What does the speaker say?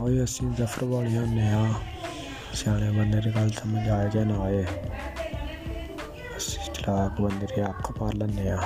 وہی اسی ظفر والے ہونے ہاں سیانے بندے کی گل سمجھ آئے کہ نہ آئے اسی چلاک بندے کی اک پار لینے ہاں